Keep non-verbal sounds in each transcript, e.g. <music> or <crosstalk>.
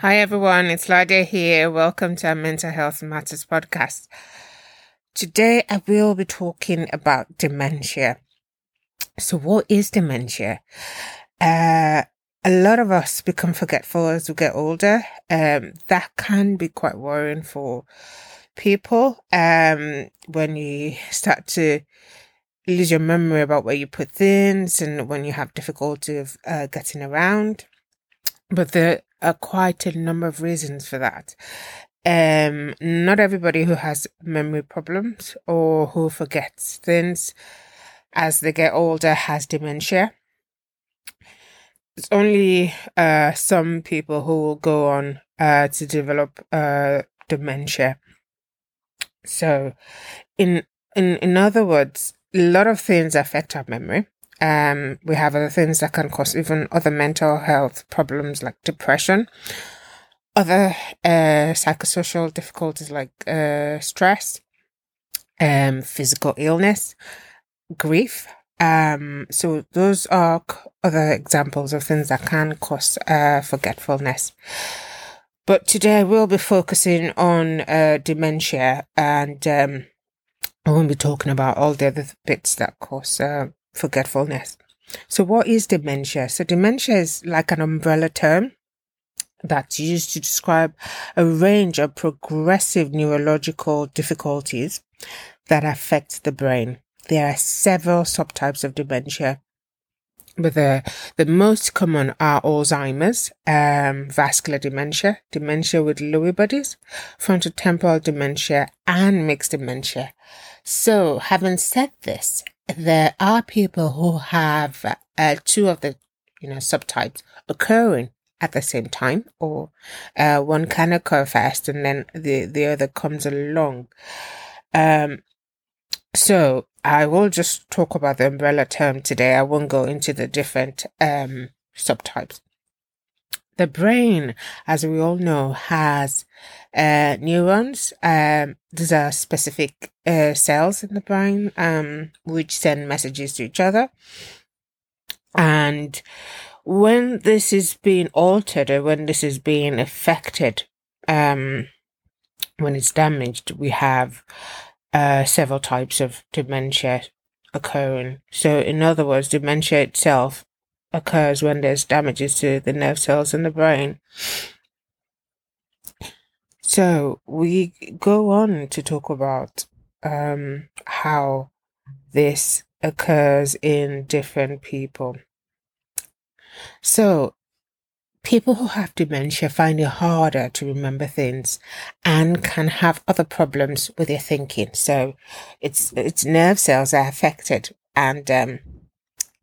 Hi everyone, it's Lydia here. Welcome to our Mental Health Matters podcast. Today I will be talking about dementia. So what is dementia? Uh, a lot of us become forgetful as we get older. Um, that can be quite worrying for people. Um, when you start to lose your memory about where you put things and when you have difficulty of uh, getting around. But there are quite a number of reasons for that. Um, not everybody who has memory problems or who forgets things as they get older has dementia. It's only uh, some people who will go on uh, to develop uh, dementia. So, in in in other words, a lot of things affect our memory. Um, we have other things that can cause even other mental health problems like depression, other uh, psychosocial difficulties like uh, stress, um, physical illness, grief. Um, so those are other examples of things that can cause uh, forgetfulness. But today we'll be focusing on uh, dementia and um, I won't be talking about all the other bits that cause uh, forgetfulness. So, what is dementia? So, dementia is like an umbrella term that's used to describe a range of progressive neurological difficulties that affect the brain. There are several subtypes of dementia, but the, the most common are Alzheimer's, um, vascular dementia, dementia with Lewy bodies, frontotemporal dementia, and mixed dementia. So, having said this, there are people who have uh, two of the you know subtypes occurring at the same time or uh, one can occur first and then the the other comes along. Um so i will just talk about the umbrella term today. I won't go into the different um subtypes the brain, as we all know, has uh, neurons. Um, these are specific uh, cells in the brain um, which send messages to each other. And when this is being altered or when this is being affected, um, when it's damaged, we have uh, several types of dementia occurring. So, in other words, dementia itself occurs when there's damages to the nerve cells in the brain. So we go on to talk about um, how this occurs in different people. So people who have dementia find it harder to remember things and can have other problems with their thinking. So it's it's nerve cells are affected and um,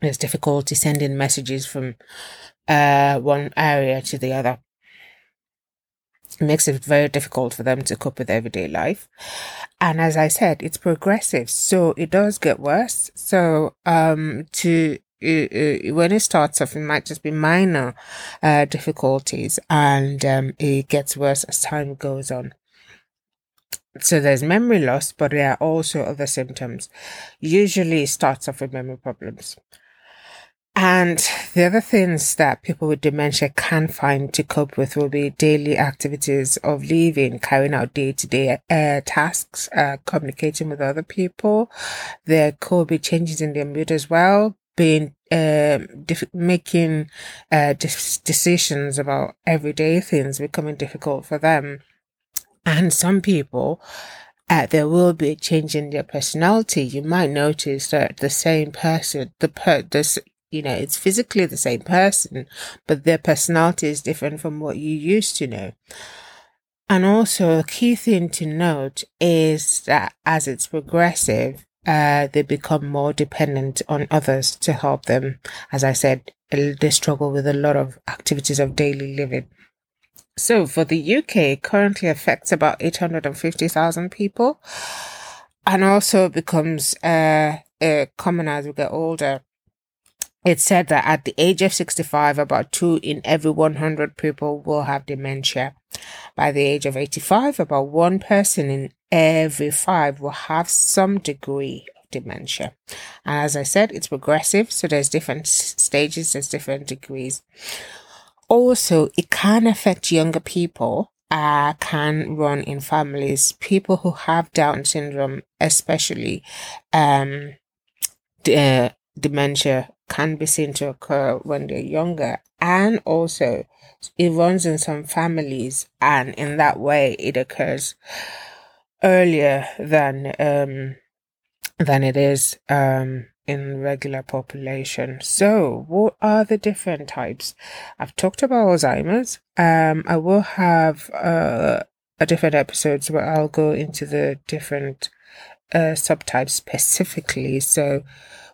there's difficulty sending messages from uh, one area to the other. It makes it very difficult for them to cope with everyday life. And as I said, it's progressive, so it does get worse. So, um, to uh, when it starts off, it might just be minor uh, difficulties, and um, it gets worse as time goes on. So there's memory loss, but there are also other symptoms. Usually, it starts off with memory problems. And the other things that people with dementia can find to cope with will be daily activities of living, carrying out day to day tasks, uh, communicating with other people. There could be changes in their mood as well, being dif- making uh, decisions about everyday things becoming difficult for them. And some people, uh, there will be a change in their personality. You might notice that the same person, the per, this you know, it's physically the same person, but their personality is different from what you used to know. And also, a key thing to note is that as it's progressive, uh, they become more dependent on others to help them. As I said, they struggle with a lot of activities of daily living. So for the UK, currently affects about 850,000 people and also becomes uh, uh, common as we get older it said that at the age of 65, about two in every 100 people will have dementia. By the age of 85, about one person in every five will have some degree of dementia. And as I said, it's progressive, so there's different stages, there's different degrees. Also, it can affect younger people, uh, can run in families. People who have Down syndrome, especially, um, uh, dementia can be seen to occur when they're younger. And also, it runs in some families, and in that way, it occurs earlier than um, than it is um, in regular population. So, what are the different types? I've talked about Alzheimer's. Um, I will have uh, a different episodes where I'll go into the different uh, subtypes specifically. So,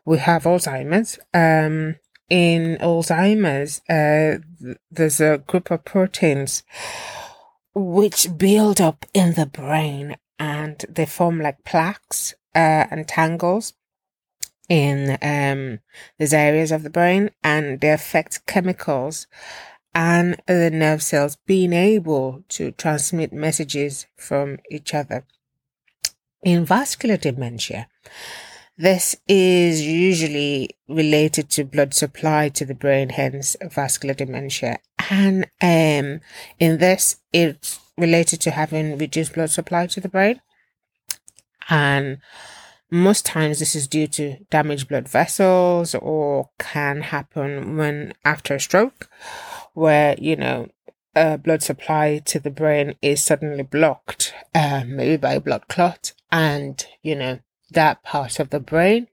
we have Alzheimer's. Um, in Alzheimer's, uh, there's a group of proteins which build up in the brain and they form like plaques uh, and tangles in um, these areas of the brain and they affect chemicals and the nerve cells being able to transmit messages from each other. In vascular dementia, this is usually related to blood supply to the brain, hence vascular dementia. And um, in this, it's related to having reduced blood supply to the brain. And most times this is due to damaged blood vessels or can happen when after a stroke, where, you know, uh, blood supply to the brain is suddenly blocked, uh, maybe by a blood clot. And, you know, that part of the brain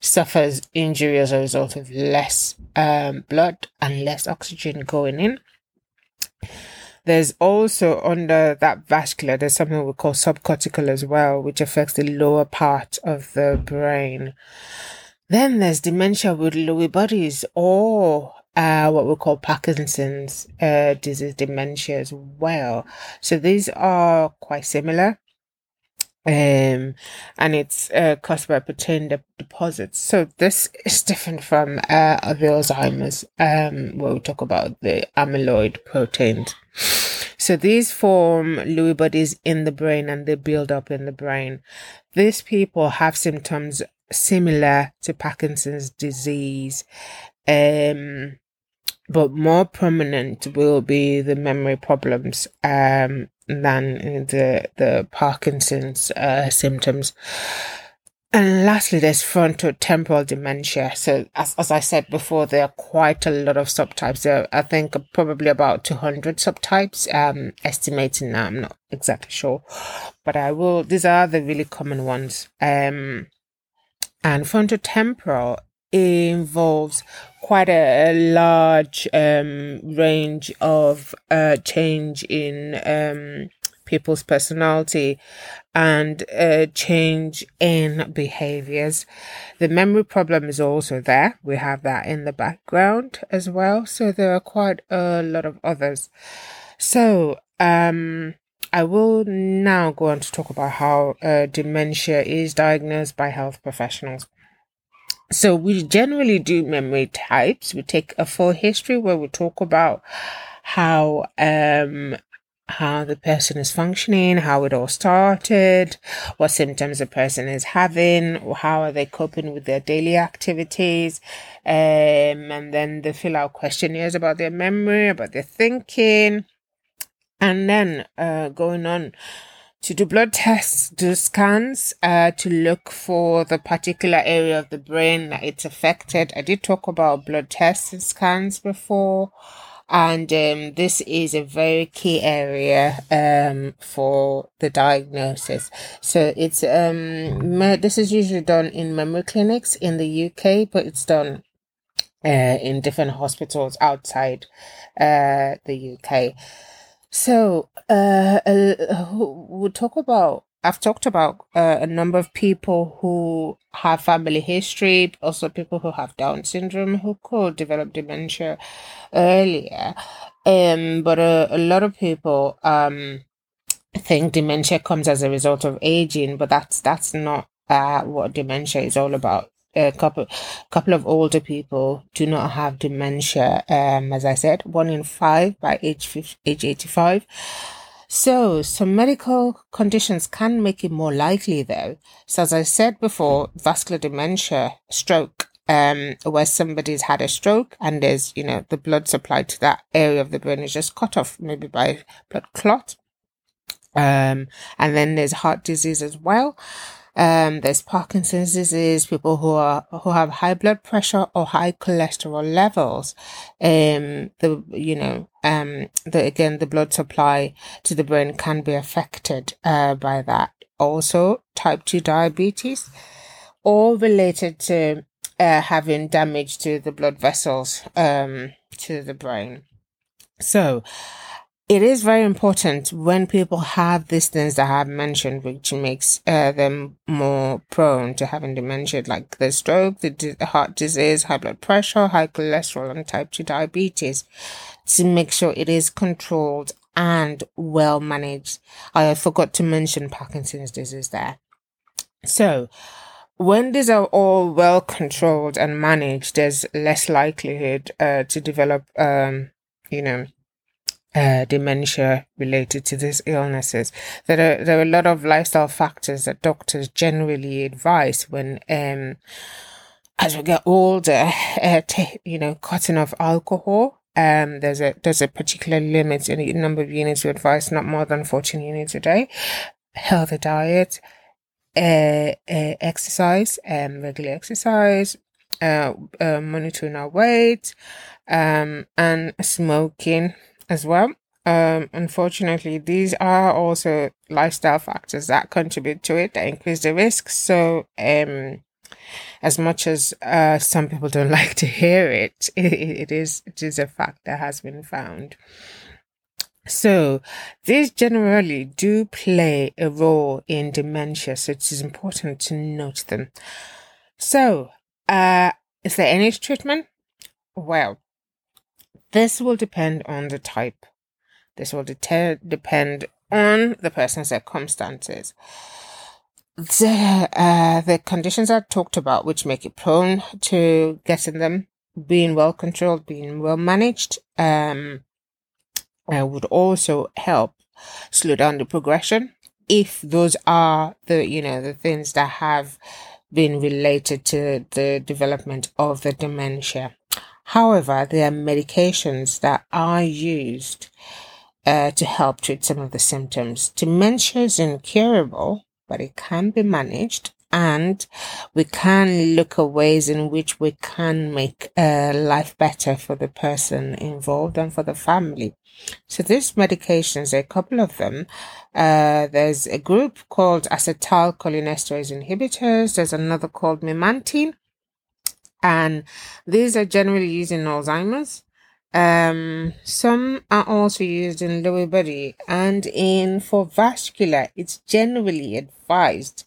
suffers injury as a result of less um, blood and less oxygen going in. There's also under that vascular, there's something we call subcortical as well, which affects the lower part of the brain. Then there's dementia with Lewy bodies or uh, what we call Parkinson's uh, disease dementia as well. So these are quite similar um, and it's uh, caused by protein de- deposits. So this is different from uh, Alzheimer's, um, where we talk about the amyloid proteins. So these form Lewy bodies in the brain and they build up in the brain. These people have symptoms similar to Parkinson's disease. Um, but more prominent will be the memory problems um, than the the Parkinson's uh, symptoms. And lastly, there's frontotemporal dementia. So, as, as I said before, there are quite a lot of subtypes. There, I think probably about 200 subtypes. Um, estimating now, I'm not exactly sure, but I will. These are the really common ones. Um, and frontotemporal involves quite a, a large um, range of uh, change in um, people's personality and a change in behaviors. The memory problem is also there. We have that in the background as well. So there are quite a lot of others. So, um, I will now go on to talk about how uh, dementia is diagnosed by health professionals. So we generally do memory types. We take a full history where we talk about how um how the person is functioning, how it all started, what symptoms the person is having, how are they coping with their daily activities, um, and then they fill out questionnaires about their memory, about their thinking, and then uh, going on to do blood tests, do scans uh, to look for the particular area of the brain that it's affected. I did talk about blood tests and scans before, and um, this is a very key area um, for the diagnosis. So it's um, this is usually done in memory clinics in the UK, but it's done uh, in different hospitals outside uh, the UK. So, uh, uh, we'll talk about. I've talked about uh, a number of people who have family history, also people who have Down syndrome who could develop dementia earlier. Um, but a, a lot of people um think dementia comes as a result of aging, but that's that's not uh, what dementia is all about a couple couple of older people do not have dementia. Um, as I said, one in five by age 50, age 85. So some medical conditions can make it more likely though. So as I said before, vascular dementia, stroke, um, where somebody's had a stroke and there's, you know, the blood supply to that area of the brain is just cut off, maybe by blood clot. Um, and then there's heart disease as well. Um, there's Parkinson's disease, people who are, who have high blood pressure or high cholesterol levels. Um, the, you know, um, the, again, the blood supply to the brain can be affected, uh, by that. Also, type 2 diabetes, all related to, uh, having damage to the blood vessels, um, to the brain. So, it is very important when people have these things that I have mentioned, which makes uh, them more prone to having dementia, like the stroke, the, di- heart disease, high blood pressure, high cholesterol, and type 2 diabetes, to make sure it is controlled and well managed. I forgot to mention Parkinson's disease there. So, when these are all well controlled and managed, there's less likelihood uh, to develop, um, you know, uh, dementia related to these illnesses. There are there are a lot of lifestyle factors that doctors generally advise when um as we get older, uh, t- you know, cutting off alcohol. Um, there's a there's a particular limit in the number of units we advise, not more than fourteen units a day. Healthy diet, uh, uh exercise, um, regular exercise, uh, uh, monitoring our weight, um, and smoking as well. Um, unfortunately, these are also lifestyle factors that contribute to it that increase the risk. So, um, as much as uh, some people don't <laughs> like to hear it, <laughs> it, it is it is a fact that has been found. So, these generally do play a role in dementia, so it is important to note them. So, uh, is there any treatment? Well, this will depend on the type. This will de- depend on the person's circumstances. The, uh, the conditions I talked about, which make it prone to getting them, being well controlled, being well managed, um, uh, would also help slow down the progression if those are the, you know, the things that have been related to the development of the dementia. However, there are medications that are used uh, to help treat some of the symptoms. Dementia is incurable, but it can be managed and we can look at ways in which we can make uh, life better for the person involved and for the family. So these medications, a couple of them, uh, there's a group called acetylcholinesterase inhibitors. There's another called memantine and these are generally used in Alzheimer's. Um, some are also used in Lewy body and in for vascular. It's generally advised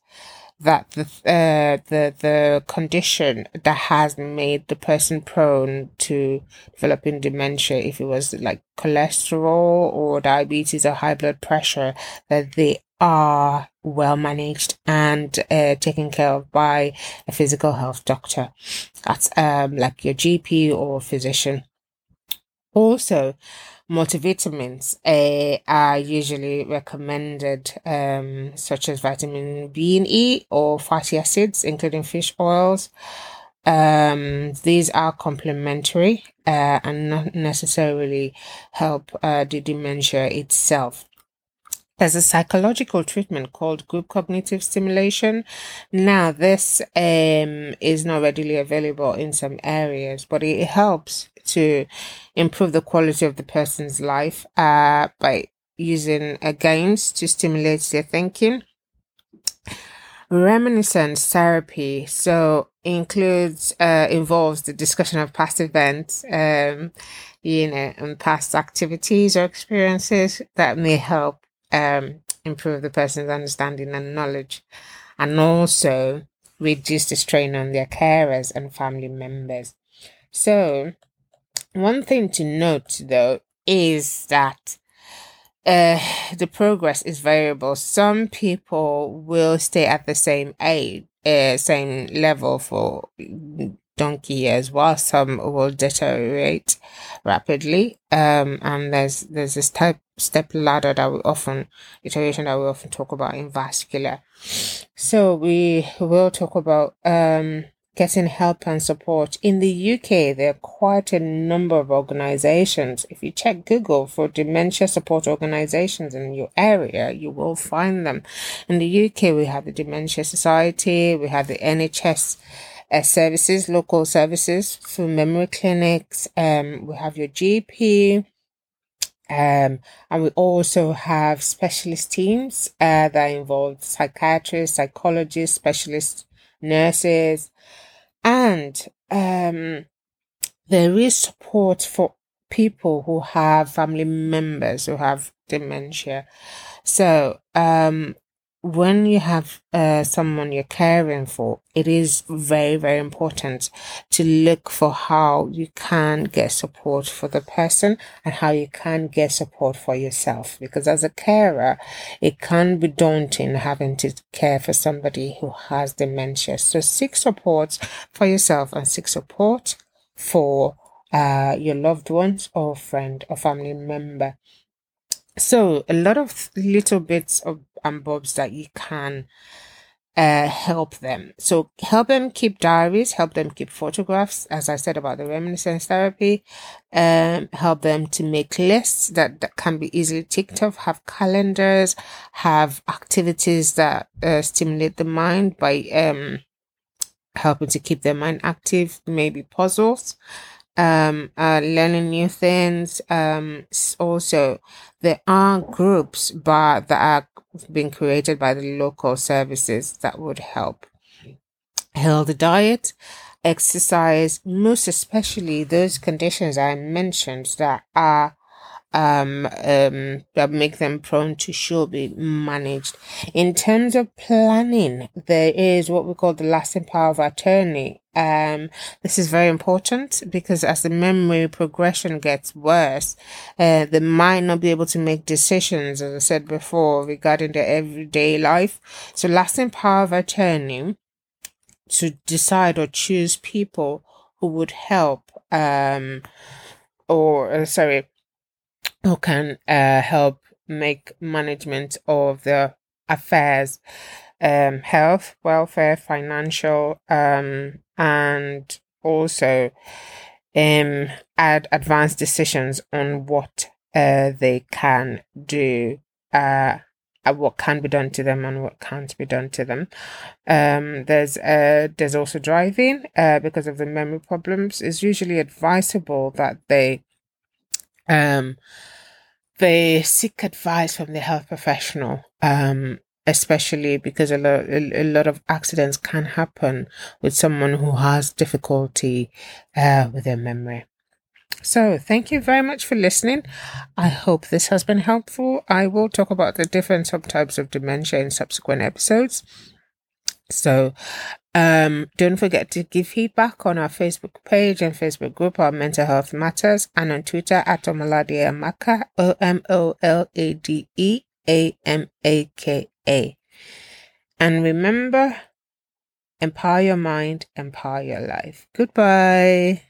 that the uh, the the condition that has made the person prone to developing dementia, if it was like cholesterol or diabetes or high blood pressure, that they are well managed and uh, taken care of by a physical health doctor. That's um, like your GP or physician. Also, multivitamins uh, are usually recommended, um, such as vitamin B and E or fatty acids, including fish oils. Um, these are complementary uh, and not necessarily help uh, the dementia itself. There's a psychological treatment called group cognitive stimulation. Now, this um, is not readily available in some areas, but it helps to improve the quality of the person's life uh, by using games to stimulate their thinking. Reminiscence therapy so includes uh, involves the discussion of past events, um, you know, and past activities or experiences that may help um, improve the person's understanding and knowledge, and also reduce the strain on their carers and family members. So, one thing to note though is that uh, the progress is variable. Some people will stay at the same age, uh, same level for donkey years, while some will deteriorate rapidly. Um, and there's there's this type step ladder that we often iteration that we often talk about in vascular. So we will talk about um getting help and support. In the UK, there are quite a number of organizations. If you check Google for dementia support organizations in your area, you will find them. In the UK, we have the Dementia Society, we have the NHS uh, services, local services through memory clinics, um, we have your GP, um, and we also have specialist teams uh, that involve psychiatrists, psychologists, specialists, nurses, and um, there is support for people who have family members who have dementia. So um, when you have uh, someone you're caring for, it is very, very important to look for how you can get support for the person and how you can get support for yourself. Because as a carer, it can be daunting having to care for somebody who has dementia. So seek support for yourself and seek support for uh, your loved ones or friend or family member. So a lot of little bits of and bobs that you can uh, help them. So help them keep diaries, help them keep photographs, as I said about the reminiscence therapy, um, help them to make lists that, that can be easily ticked off, have calendars, have activities that uh, stimulate the mind by um, helping to keep their mind active, maybe puzzles um, uh, learning new things. Um, also, there are groups but that are being created by the local services that would help. Healthy diet, exercise, most especially those conditions I mentioned that are um, um, that make them prone to should be managed. In terms of planning, there is what we call the lasting power of attorney. Um, this is very important because as the memory progression gets worse, uh, they might not be able to make decisions, as I said before, regarding their everyday life. So lasting power of attorney to decide or choose people who would help, um, or uh, sorry, who can uh, help make management of the affairs, um, health, welfare, financial, um, and also um, add advanced decisions on what uh, they can do, uh, what can be done to them and what can't be done to them. Um, there's uh, there's also driving uh, because of the memory problems. It's usually advisable that they um, they seek advice from the health professional, um, especially because a lot, a, a, lot of accidents can happen with someone who has difficulty uh, with their memory. So, thank you very much for listening. I hope this has been helpful. I will talk about the different subtypes of dementia in subsequent episodes. So, um, don't forget to give feedback on our Facebook page and Facebook group, our Mental Health Matters, and on Twitter at Omolade O M O L A D E A M A K A. And remember, empower your mind, empower your life. Goodbye.